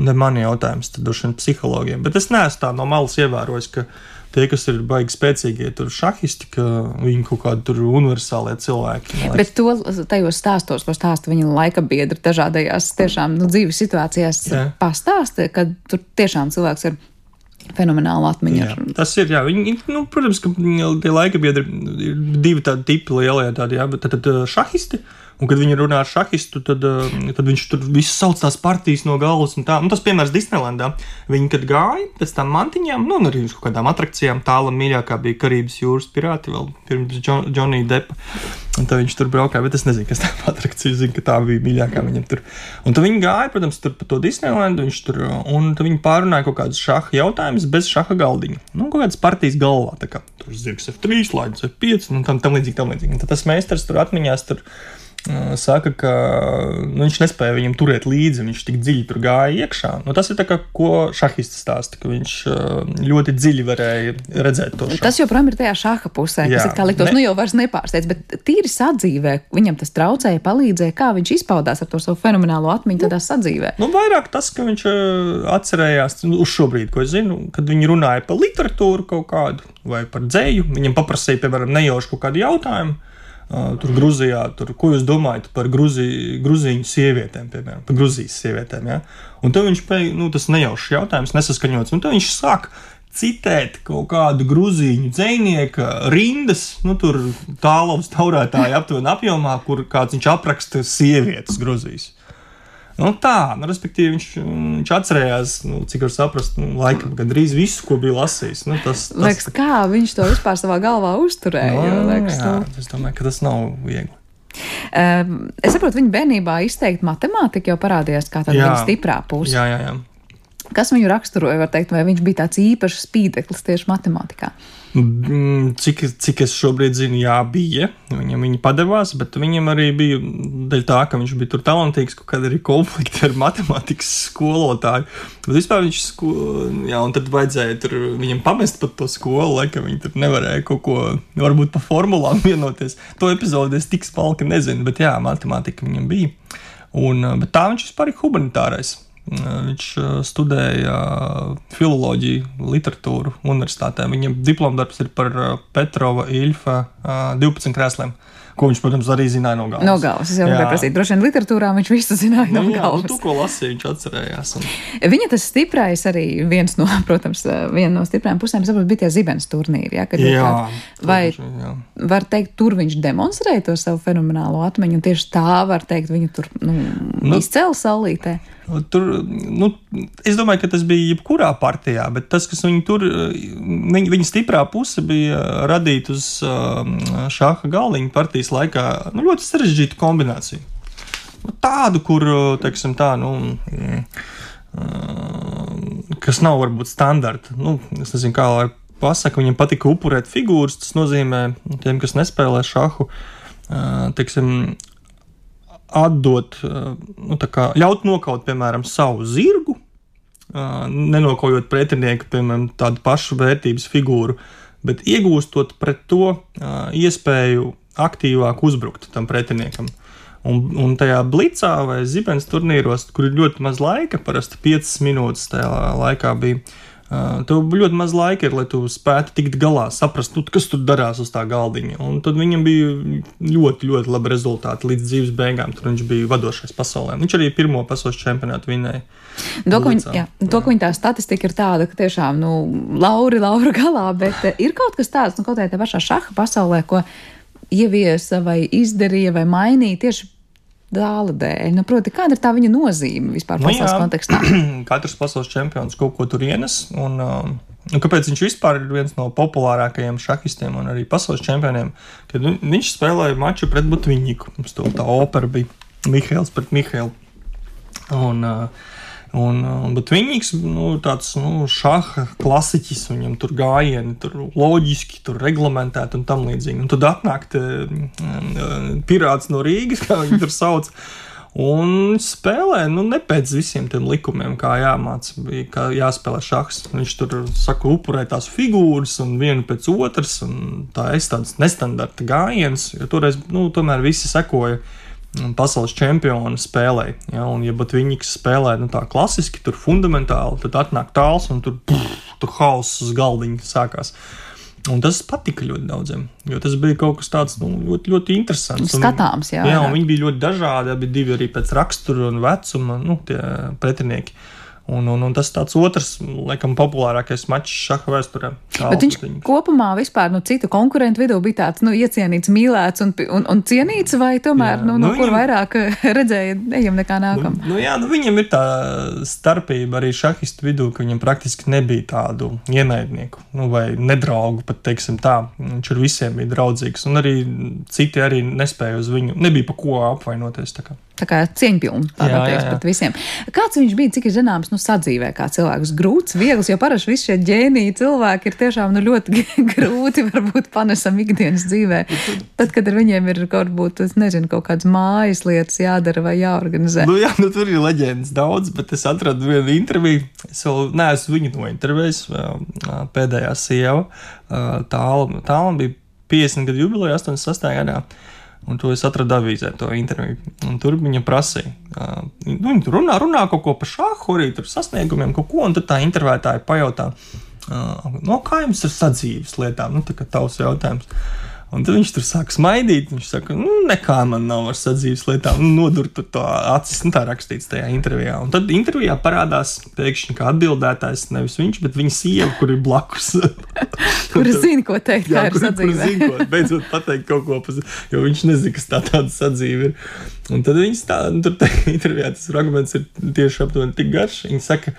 ne mani jautājums, tad droši vien psihologiem. Bet es neesmu tā no malas ievērojis, ka uh, tie, kas ir baigi spēcīgie, tur šahisti, ka viņi kaut kādi tur universālie cilvēki. Bet to tajos stāstos, ko stāsta viņa laika biedri dažādajās tiešām nu, dzīves situācijās, pastāsta, ka tur tiešām cilvēks ir. Fenomenāla atmiņa. Jā, tas ir. Jā, viņi, nu, protams, ka tie laika biedri ir divi tādi tipi lielie, tādi, jā, bet tad, tad šahisti. Uh, Un, kad viņi runā ar šahistu, tad, eh, tad viņš tur visu sauc tās partijas no galvas. Un tā. un tas, piemēram, Disneylandā. Viņi, kad gāja pēc tam mantiņām, nu, arī uz kādām atrakcijām, tālāk mīļākā bija Karības jūras pirāti vēl pirms Džonija Depa. Un tad viņš tur braukāja, bet es nezinu, kas tā bija (laughs) atrakcija. Es zinu, ka tā bija mīļākā viņam tur. Un tad viņi gāja, protams, tur pa to Disneylandu. Viņš tur, un tad viņi pārunāja kaut kādus šaha jautājumus bez šaha galdiņa. Nu, kaut kādas partijas galvā. Kā, tur zirgs F3, laids F5 un tam, tam līdzīgi. Tam līdzīgi. Un tad tas meistars tur atmiņās. Tur, saka, ka nu, viņš nespēja viņam turēt līdzi, viņš tik dziļi tur gāja iekšā. Nu, tas ir kā, ko šahists stāsta, ka viņš ļoti dziļi varēja redzēt to. Šahu. Tas joprojām ir tajā šaha pusē, Jā, kas ir tā liktos, ne... nu jau vairs nepārsteidz, bet tīri sadzīvē viņam tas traucēja, palīdzēja, kā viņš izpaudās ar to savu fenomenālo atmiņu nu, tādā sadzīvē. Nu, vairāk tas, ka viņš atcerējās nu, uz šo brīdi, ko es zinu, kad viņi runāja par literatūru kaut kādu vai par dzēju, viņam paprasīja, piemēram, nejauši kaut kādu jautājumu tur Grūzijā, tur, ko jūs domājat par Gruzī, Grūzīņu sievietēm, piemēram, par Grūzijas sievietēm. Ja? Un tad viņš pēkšņi, nu, tas nejaušs jautājums, nesaskaņots, un tad viņš sāk citēt kaut kādu grūzīņu dzinieku rindas, nu, tur tālākas taurētāja aptuveni apjomā, kur kāds viņš apraksta sievietes Grūzijas. Nu, tā, nu, respektīvi, viņš, viņš atcerējās, nu, cik var saprast, nu, laikam, gandrīz visu, ko bija lasījis. Nu, tas, tas, liekas, tā... kā viņš to vispār savā galvā uzturēja. No, nu, liekas, jā, nu... Es domāju, ka tas nav viegli. Um, es saprotu, viņa bērnībā izteikti matemātika jau parādījās kā tāda stiprā puse. Jā, jā, jā. Kas viņu raksturoja, var teikt, vai viņš bija tāds īpašs spīdeklis tieši matemātikā? Mm, cik, cik es šobrīd zinu, jā, bija. Viņam viņa padevās, bet viņam arī bija dēļ tā, ka viņš bija tur talantīgs, kāda arī konflikti ar matemātikas skolotāju. Bet vispār viņš, sko... jā, un tad vajadzēja tur viņam pamest pat to skolu, lai ka viņi tur nevarēja kaut ko, varbūt pa formulām (laughs) vienoties. To epizodi es tik smalki nezinu, bet jā, matemātika viņam bija. Un, bet tā viņš vispār ir humanitārais. Viņš studēja filoloģiju, literatūru universitātē. Viņam diplomdarbs ir par Petrova Ilfa 12 krēsliem. Ko viņš, protams, arī zināja no galvas. No galvas. Es jau gribēju prasīt, droši vien literatūrā viņš visu zināja no nu, jā, galvas. Nu, tu, ko lasīja, viņš atcerējās. Un... Viņa tas stiprais arī viens no, (laughs) protams, viena no stiprām pusēm, saprot, bija tie zibens turnīri. Jā, jā, vai jā. var teikt, tur viņš demonstrēja to savu fenomenālo atmiņu, un tieši tā var teikt, viņu tur nu, nu, izcēla saulītē. Tur, nu, es domāju, ka tas bija jebkurā partijā, bet tas, kas viņa tur, viņa, viņa stiprā puse bija radīt uz um, šāda galdiņa partijas laikā nu, ļoti sarežģītu kombināciju. Nu, tādu, kur, teiksim, tā, nu, mm, kas nav varbūt standarta. Nu, es nezinu, kā lai pasakā, viņam patika upurēt figūras. Tas nozīmē, tiem, kas nespēlē šāhu, teiksim, atdot, nu, kā, ļaut nokaut, piemēram, savu zirgu, nenokaujot pretinieku, piemēram, tādu pašu vērtības figūru, bet iegūstot pret to iespēju aktīvāk uzbrukt tam pretiniekam. Un, un tajā blicā vai zibens turnīros, kur ir ļoti maz laika, parasti 5 minūtes tajā laikā bija Tev ļoti maz laika ir, lai tu spētu tikt galā, saprast, nu, kas tur darās uz tā galdiņa. Un tad viņam bija ļoti, ļoti labi rezultāti līdz dzīves beigām. Tur viņš bija vadošais pasaulē. Viņš arī pirmo pasaules čempionātu vinēja. To, ka, viņa, jā, to, ka viņa tā statistika ir tāda, ka tiešām, nu, lauri, laura galā, bet ir kaut kas tāds, nu, kaut kādā pašā šaha pasaulē, ko ieviesa vai izdarīja vai mainīja tieši dāla dēļ. Nu, proti, kāda ir tā viņa nozīme vispār nu pasaules nu, kontekstā? (clears throat) Katrs pasaules čempions kaut ko tur ienes. Un, uh, Un kāpēc viņš vispār ir viens no populārākajiem šahistiem un arī pasaules čempioniem? Kad viņš spēlēja maču pret Butviņiku. Mums to tā opera bija Mihails pret Mihailu. Un, uh, Un, bet viņīgs nu, tāds nu, šaha klasiķis, viņam tur gājieni, tur loģiski, tur reglamentēti un tam līdzīgi. Un tad atnāk te, pirāts no Rīgas, (laughs) kā viņi tur sauc. Un spēlē, nu, ne pēc visiem tiem likumiem, kā jāmācās, kā jāspēlē šachs. Viņš tur saka, upurē tās figūras, un vienu pēc otras, un tā ir tāds nestandarta gājiens, jo toreiz, nu, tomēr visi sekoja pasaules čempioni spēlē. Ja, un, ja pat viņi spēlē nu, tā klasiski, tur fundamentāli, tad atnāk tāls un tur, pff, tur hauss uz galdiņa sākās. Un tas patika ļoti daudziem, jo tas bija kaut kas tāds nu, ļoti, ļoti interesants. Skatāms, jā. Jā, un viņi bija ļoti dažādi, abi divi arī pēc rakstura un vecuma, nu, tie pretinieki. Uh, Un, un, un tas tāds otrs, laikam, populārākais mačs šaha vēsturē. Bet viņš viņu. kopumā vispār no nu, citu konkurentu vidū bija tāds nu, iecienīts, mīlēts un, un, un cienīts, vai tomēr, jā, nu, no nu, kur viņam, vairāk (laughs) redzēja, ejam nekā nākam? Nu, nu, jā, nu, viņam ir tā starpība arī šahistu vidū, ka viņam praktiski nebija tādu ienaidnieku, nu, vai nedraugu, pat teiksim tā. Viņš ar visiem bija draudzīgs, un arī citi arī nespēja uz viņu, nebija pa ko apvainoties. Tā kā, tā kā cieņpilni, tā jā, teiks, pret visiem. Kāds viņš bija, cik ir zināms, nu, sadzīvē kā cilvēks. Grūts, viegls, jo parasti visi šie ģēniji cilvēki ir tiešām nu, ļoti (laughs) grūti varbūt panesam ikdienas dzīvē. Tad, kad ar viņiem ir kaut, būt, nezinu, kaut kādas mājas lietas jādara vai jāorganizē. Nu, jā, nu, tur ir leģendas daudz, bet es atradu vienu interviju. Es vēl neesmu viņu nointervējis. Pēdējā sieva, tāla, tāla bija 50 gadu jubileja 86. gadā. Un to es atradu avīzē, to interviju. Un tur viņa prasīja, uh, nu, viņa tur runā, runā kaut ko par šāhu, arī tur sasniegumiem, kaut ko. Un tad tā intervētāja pajautā, uh, no kā jums ir sadzīves lietām, nu, tā kā tavs jautājums. Un tad viņš tur sāk smaidīt. Viņš saka, nu, nekā man nav ar sadzīves lietām. Nu, nodur tur to acis, nu, tā rakstīts tajā intervijā. Un tad intervijā parādās pēkšņi kā atbildētājs nevis viņš, bet viņa sieva, kur ir blakus. (laughs) kur zina, ko teikt, jā, sadzīve. Kur zina, ko beidzot pateikt kaut ko, jo viņš nezina, kas tā tāda sadzīve ir. Un tad viņas tā, nu, tur tajā intervijā tas fragments ir tieši aptuveni tik garš. Viņa saka,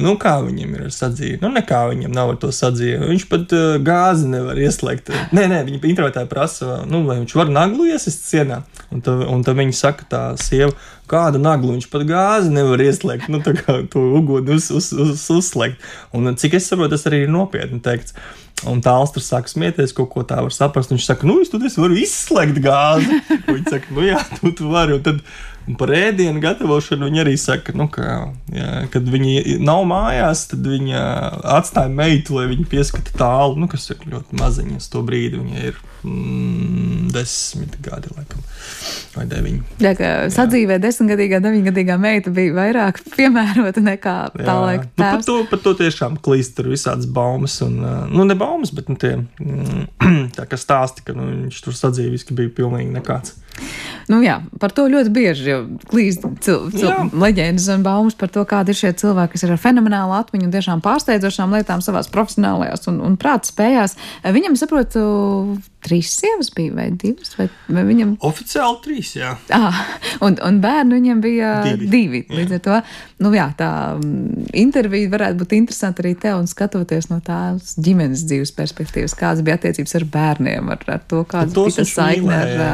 Nu, kā viņam ir ar sadzīvi? Nu, nekā viņam nav ar to sadzīvi. Viņš pat uh, gāzi nevar ieslēgt. Nē, nē, viņa intervētāja prasa, nu, vai viņš var naglu iesist sienā. Un tad, un tad viņa saka, tā sieva, kādu naglu viņš pat gāzi nevar ieslēgt, nu, tā kā to uguni uz, uz, uz, uzslēgt. Un cik es saprotu, tas arī ir nopietni teikts. Un tāls tur sāk smieties, kaut ko tā var saprast. Viņš saka, nu, es tur varu izslēgt gāzi. (laughs) Viņš saka, nu, jā, tu, tu vari. Un tad, Un par ēdienu gatavošanu viņi arī saka, nu, ka, jā, kad viņi nav mājās, tad viņi atstāja meitu, lai viņi pieskata tālu, nu, kas ir ļoti maziņa. Uz to brīdi viņai ir mm, desmit gadi, laikam, vai deviņi. Jā, ka sadzīvē desmitgadīgā, deviņgadīgā meita bija vairāk (laughs) piemērota nekā tā laika. Nu, par, to, par to tiešām klīst tur visādas baumas, un, nu, ne baumas, bet nu, tie, mm, (clears throat) tā kā stāsti, ka nu, viņš tur sadzīvis, ka bija pilnīgi nekāds. Nu, jā, par to ļoti bieži klīst cil, cil, leģendas un baumas par to, kādi ir šie cilvēki, kas ir ar fenomenālu atmiņu un tiešām pārsteidzošām lietām savās profesionālajās un, un prāta spējās. Viņam, saprotu, trīs sievas bija vai divas? Vai, vai viņam... Oficiāli trīs, jā. Ah, un, un bērnu viņam bija divi. divi. Līdz ar to nu, jā, tā mm, intervija varētu būt interesanta arī tev un skatoties no tās ģimenes dzīves perspektīvas, kādas bija attiecības ar bērniem, ar, ar to, kādas bija tas saikne ar. Jā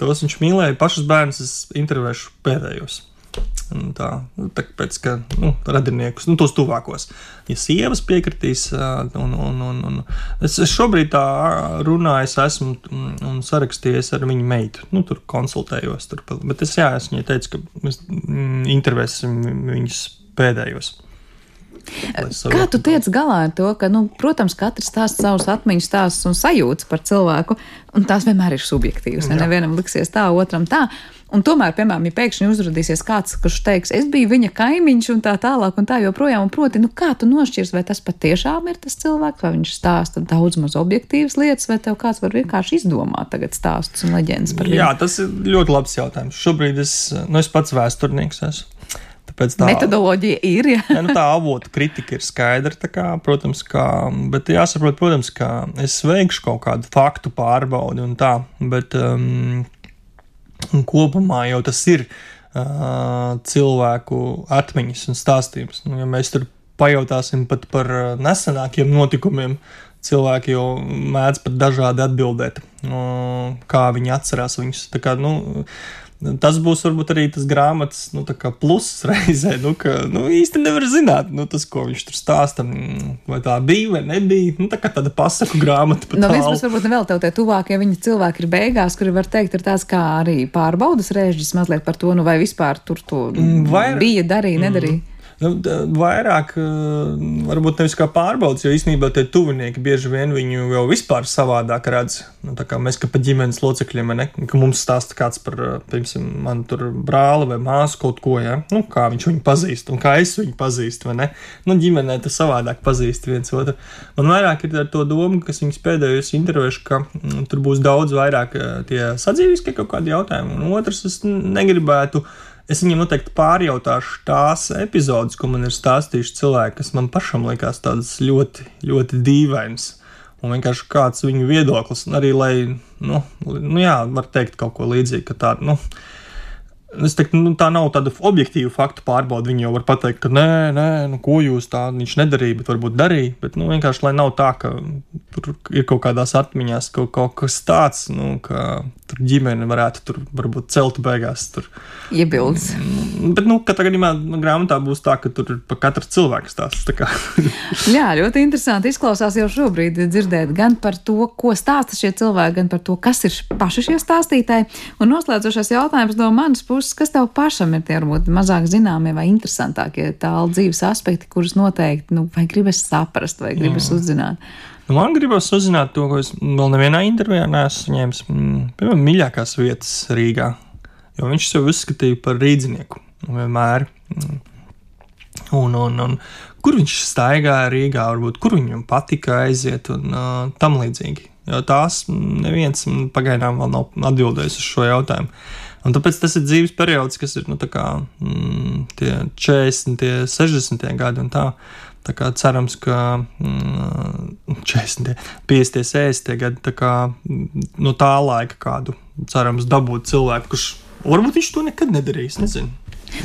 tos viņš mīlēja. Pašus bērnus es intervēšu pēdējos. Tā, nu, tāpēc, ka nu, radiniekus, nu, tos tuvākos, ja sievas piekritīs, un, un, un, un es, es šobrīd tā runāju, es esmu un sarakstījies ar viņu meitu, nu, tur konsultējos, tur, bet es, jā, es viņai teicu, ka mēs mm, intervēsim viņus pēdējos. Kā tu tiec galā ar to, ka, nu, protams, katrs stāsta savus atmiņas stāstus un sajūtas par cilvēku, un tās vienmēr ir subjektīvas. Ja nevienam liksies tā, otram tā. Un tomēr, piemēram, ja pēkšņi uzrādīsies kāds, kurš teiks, es biju viņa kaimiņš un tā tālāk, un tā joprojām, un proti, nu, kā tu nošķirs, vai tas patiešām ir tas cilvēks, vai viņš stāsta daudz maz objektīvas lietas, vai tev kāds var vienkārši izdomāt tagad stāstus un leģendas par viņu? Jā, tas ir ļoti labs jautājums. Šobrīd es, nu, es pats vēsturnieks esmu. Tāpēc tā metodoloģija ir. Ja? ja, nu, tā avotu kritika ir skaidra, kā, protams, kā, bet jāsaprot, protams, ka es veikšu kaut kādu faktu pārbaudi un tā, bet um, kopumā jau tas ir uh, cilvēku atmiņas un stāstījums. Nu, ja mēs tur pajautāsim pat par nesenākiem notikumiem, cilvēki jau mēdz pat dažādi atbildēt, kā viņi atcerās viņus. Tā kā, nu, Tas būs varbūt arī tas grāmatas nu, pluss reizē, nu, ka nu, īsti nevar zināt, nu, tas, ko viņš tur stāsta, mm, vai tā bija vai nebija. Nu, tā kā tāda pasaku grāmata. No nu, vismaz varbūt vēl tev tie tuvākie viņa cilvēki ir beigās, kuri var teikt, ir tāds kā arī pārbaudas rēžģis mazliet par to, nu, vai vispār tur to mm, vai... bija, darīja, nedarīja. Mm. Nu, vairāk, varbūt nevis kā pārbaudas, jo īstenībā tie tuvinieki bieži vien viņu jau vispār savādāk redz. Nu, kā mēs, kā pa ģimenes locekļiem, ne, ka mums stāsta kāds par, piemēram, man tur brāli vai māsu kaut ko, ja? nu, kā viņš viņu pazīst un kā es viņu pazīstu, vai ne? Nu, ģimenē tas savādāk pazīst viens otru. Man vairāk ir ar to domu, kas viņas pēdējos intervējuši, ka mm, tur būs daudz vairāk tie sadzīviskie kaut kādi jautājumi, un otrs, es negribētu Es viņam noteikti pārjautāšu tās epizodes, ko man ir stāstījuši cilvēki, kas man pašam likās tādas ļoti, ļoti dīvainas. Un vienkārši kāds viņu viedoklis, arī lai, nu, nu jā, var teikt kaut ko līdzīgu, ka tāda, nu, Es teiktu, nu, tā nav tāda objektīva faktu pārbaude. Viņi jau var pateikt, ka nē, nē, nu, ko jūs tā viņš nedarīja, bet varbūt darīja. Bet nu, vienkārši lai nav tā, ka tur ir kaut kādās atmiņās kaut, kaut kas tāds, nu, ka tur ģimene varētu tur varbūt celt beigās. Tur. Iebildes. Mm, bet, nu, katrā gadījumā nu, grāmatā būs tā, ka tur ir pa katru cilvēku stāsts. (laughs) Jā, ļoti interesanti izklausās jau šobrīd dzirdēt gan par to, ko stāsta šie cilvēki, gan par to, kas ir paši šie stāstītāji. Un noslēdzošais jautājums no manas puses kas tev pašam ir tie varbūt mazāk zināmie vai interesantākie tālu dzīves aspekti, kurus noteikti, nu, vai gribas saprast, vai gribas Jā. uzzināt? Nu, man gribas uzzināt to, ko es vēl nevienā intervijā neesmu saņēmis. Mm, piemēram, mīļākās vietas Rīgā, jo viņš sev uzskatīja par rīdzinieku vienmēr. Mm. Un, un, un kur viņš staigāja Rīgā, varbūt kur viņam patika aiziet un uh, tam līdzīgi. Jo tās neviens pagaidām vēl nav atbildējis uz šo jautājumu. Un tāpēc tas ir dzīves periods, kas ir nu, kā, mm, 40, tie 60 gadi un tā. Tā kā cerams, ka mm, 40, 50, 60 gadi kā, no tā laika kādu cerams dabūt cilvēku, kurš varbūt viņš to nekad nedarīs. Nezinu.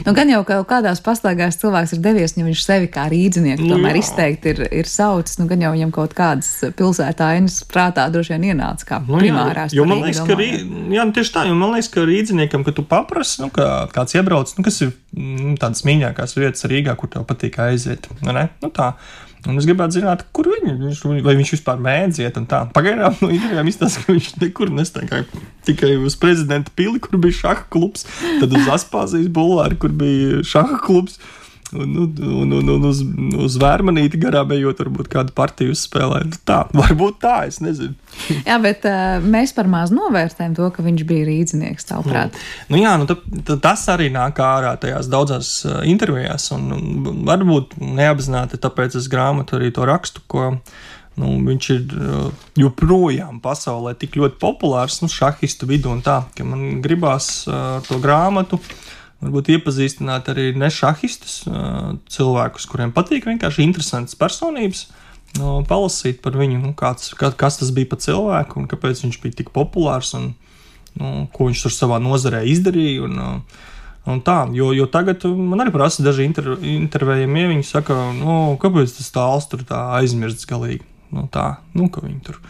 Nu, gan jau kaut kādās pastaigās cilvēks ir devies, ja viņš sevi kā rīdzinieku nu, tomēr jā. izteikti ir, ir saucis, nu gan jau viņam kaut kādas pilsētājienas prātā droši vien ienāca kā nu, primārās. Jo man liekas, ka, rī, jā, nu, tieši tā, jo man liekas, ka rīdziniekam, ka tu paprasi, nu, ka kāds iebrauc, nu, kas ir nu, tādas mīļākās vietas Rīgā, kur tev patīk aiziet. Nu, ne? nu, tā. Un es gribētu zināt, kur viņi ir. Vai viņš vispār mēdz iet un tā. Pagaidām no intervijām izstāsta, ka viņš nekur nestaigāja. Tikai uz prezidenta pili, kur bija šaha klubs, tad uz Aspāzijas bulvāri, kur bija šaha klubs. Un, un, un, un uz, uz vērmanīti garām ejot, varbūt kādu partiju uzspēlēt. Nu, tā, varbūt tā, es nezinu. jā, bet uh, mēs par maz novērtējam to, ka viņš bija rīznieks, tavuprāt. Nu, nu jā, nu, ta, ta, tas arī nāk ārā tajās daudzās uh, intervijās, un, un varbūt neapzināti, tāpēc es grāmatu arī to rakstu, ko nu, viņš ir uh, joprojām pasaulē tik ļoti populārs, nu, šahistu vidū un tā, ka man gribās uh, to grāmatu varbūt iepazīstināt arī nešahistus cilvēkus, kuriem patīk vienkārši interesantas personības. No, palasīt par viņu, nu, kāds, kā, kas tas bija par cilvēku un kāpēc viņš bija tik populārs un nu, ko viņš tur savā nozarē izdarīja. Un, un tā, jo, jo tagad man arī prasa daži inter, intervējumi, ja viņi saka, nu, kāpēc tas tāls tur tā aizmirsts galīgi. Nu, tā, nu, ka viņi tur.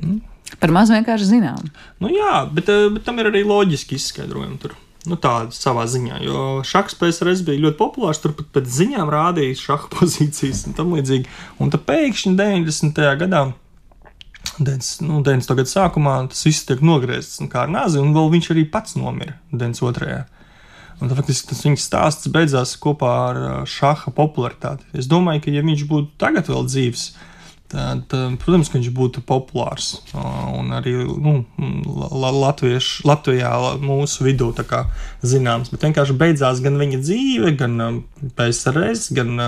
Nu. Par maz vienkārši zinām. Nu, jā, bet, bet tam ir arī loģiski izskaidrojumi tur. Nu, tā savā ziņā, jo šachs PSRS bija ļoti populārs. Tur pat pēc ziņām rādīja šaha (laughs) pozīcijas un tam līdzīgi. Un tad pēkšņi 90. gadā, 90. Nu, 90. gada sākumā, tas viss tiek nogriezts kā ar nāzi, un vēl viņš arī pats nomira 92. Un tad faktiski tas viņa stāsts beidzās kopā ar šaha popularitāti. Es domāju, ka ja viņš būtu tagad vēl dzīves, tad Tad, protams, ka viņš būtu populārs. Un arī nu, latviešu, Latvijā mūsu vidū zināms. Bet vienkārši beidzās gan viņa dzīve, gan PSRS, gan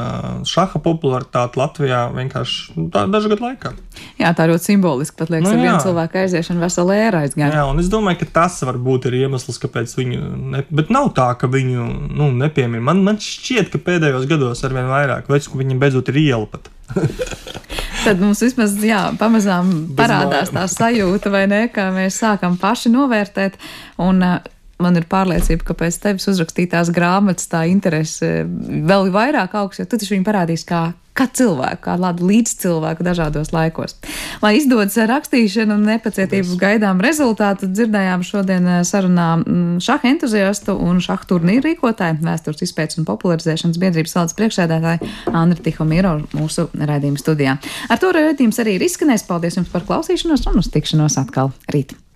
šaha popularitāte Latvijā vienkārši nu, tā, dažu gadu laikā. Jā, tā ļoti simboliski. Pat liekas, nu, ar vienu cilvēku aiziešanu vesela ēra aizgāja. Jā, un es domāju, ka tas varbūt ir iemesls, kāpēc viņu. Ne, bet nav tā, ka viņu nu, nepiemina. Man, man šķiet, ka pēdējos gados ar vien vairāk, vai viņam beidzot ir iela pat. (laughs) Tad mums vismaz jā, pamazām parādās tā sajūta, vai ne, ka mēs sākam paši novērtēt. Un, man ir pārliecība, ka pēc tevis uzrakstītās grāmatas tā interese vēl vairāk augs, jo tu taču viņu parādīs kā, kā cilvēku, kā tādu līdzcilvēku dažādos laikos. Lai izdodas rakstīšana un nepacietību gaidām rezultātu, dzirdējām šodien eh, sarunā mm, šaha entuziastu un šaha turnīru rīkotāju, vēstures izpētes un popularizēšanas biedrības valdes priekšsēdētāju Andri Tihomiro mūsu raidījuma studijā. Ar to raidījums arī ir izskanējis. Paldies jums par klausīšanos un uz tikšanos atkal rīt!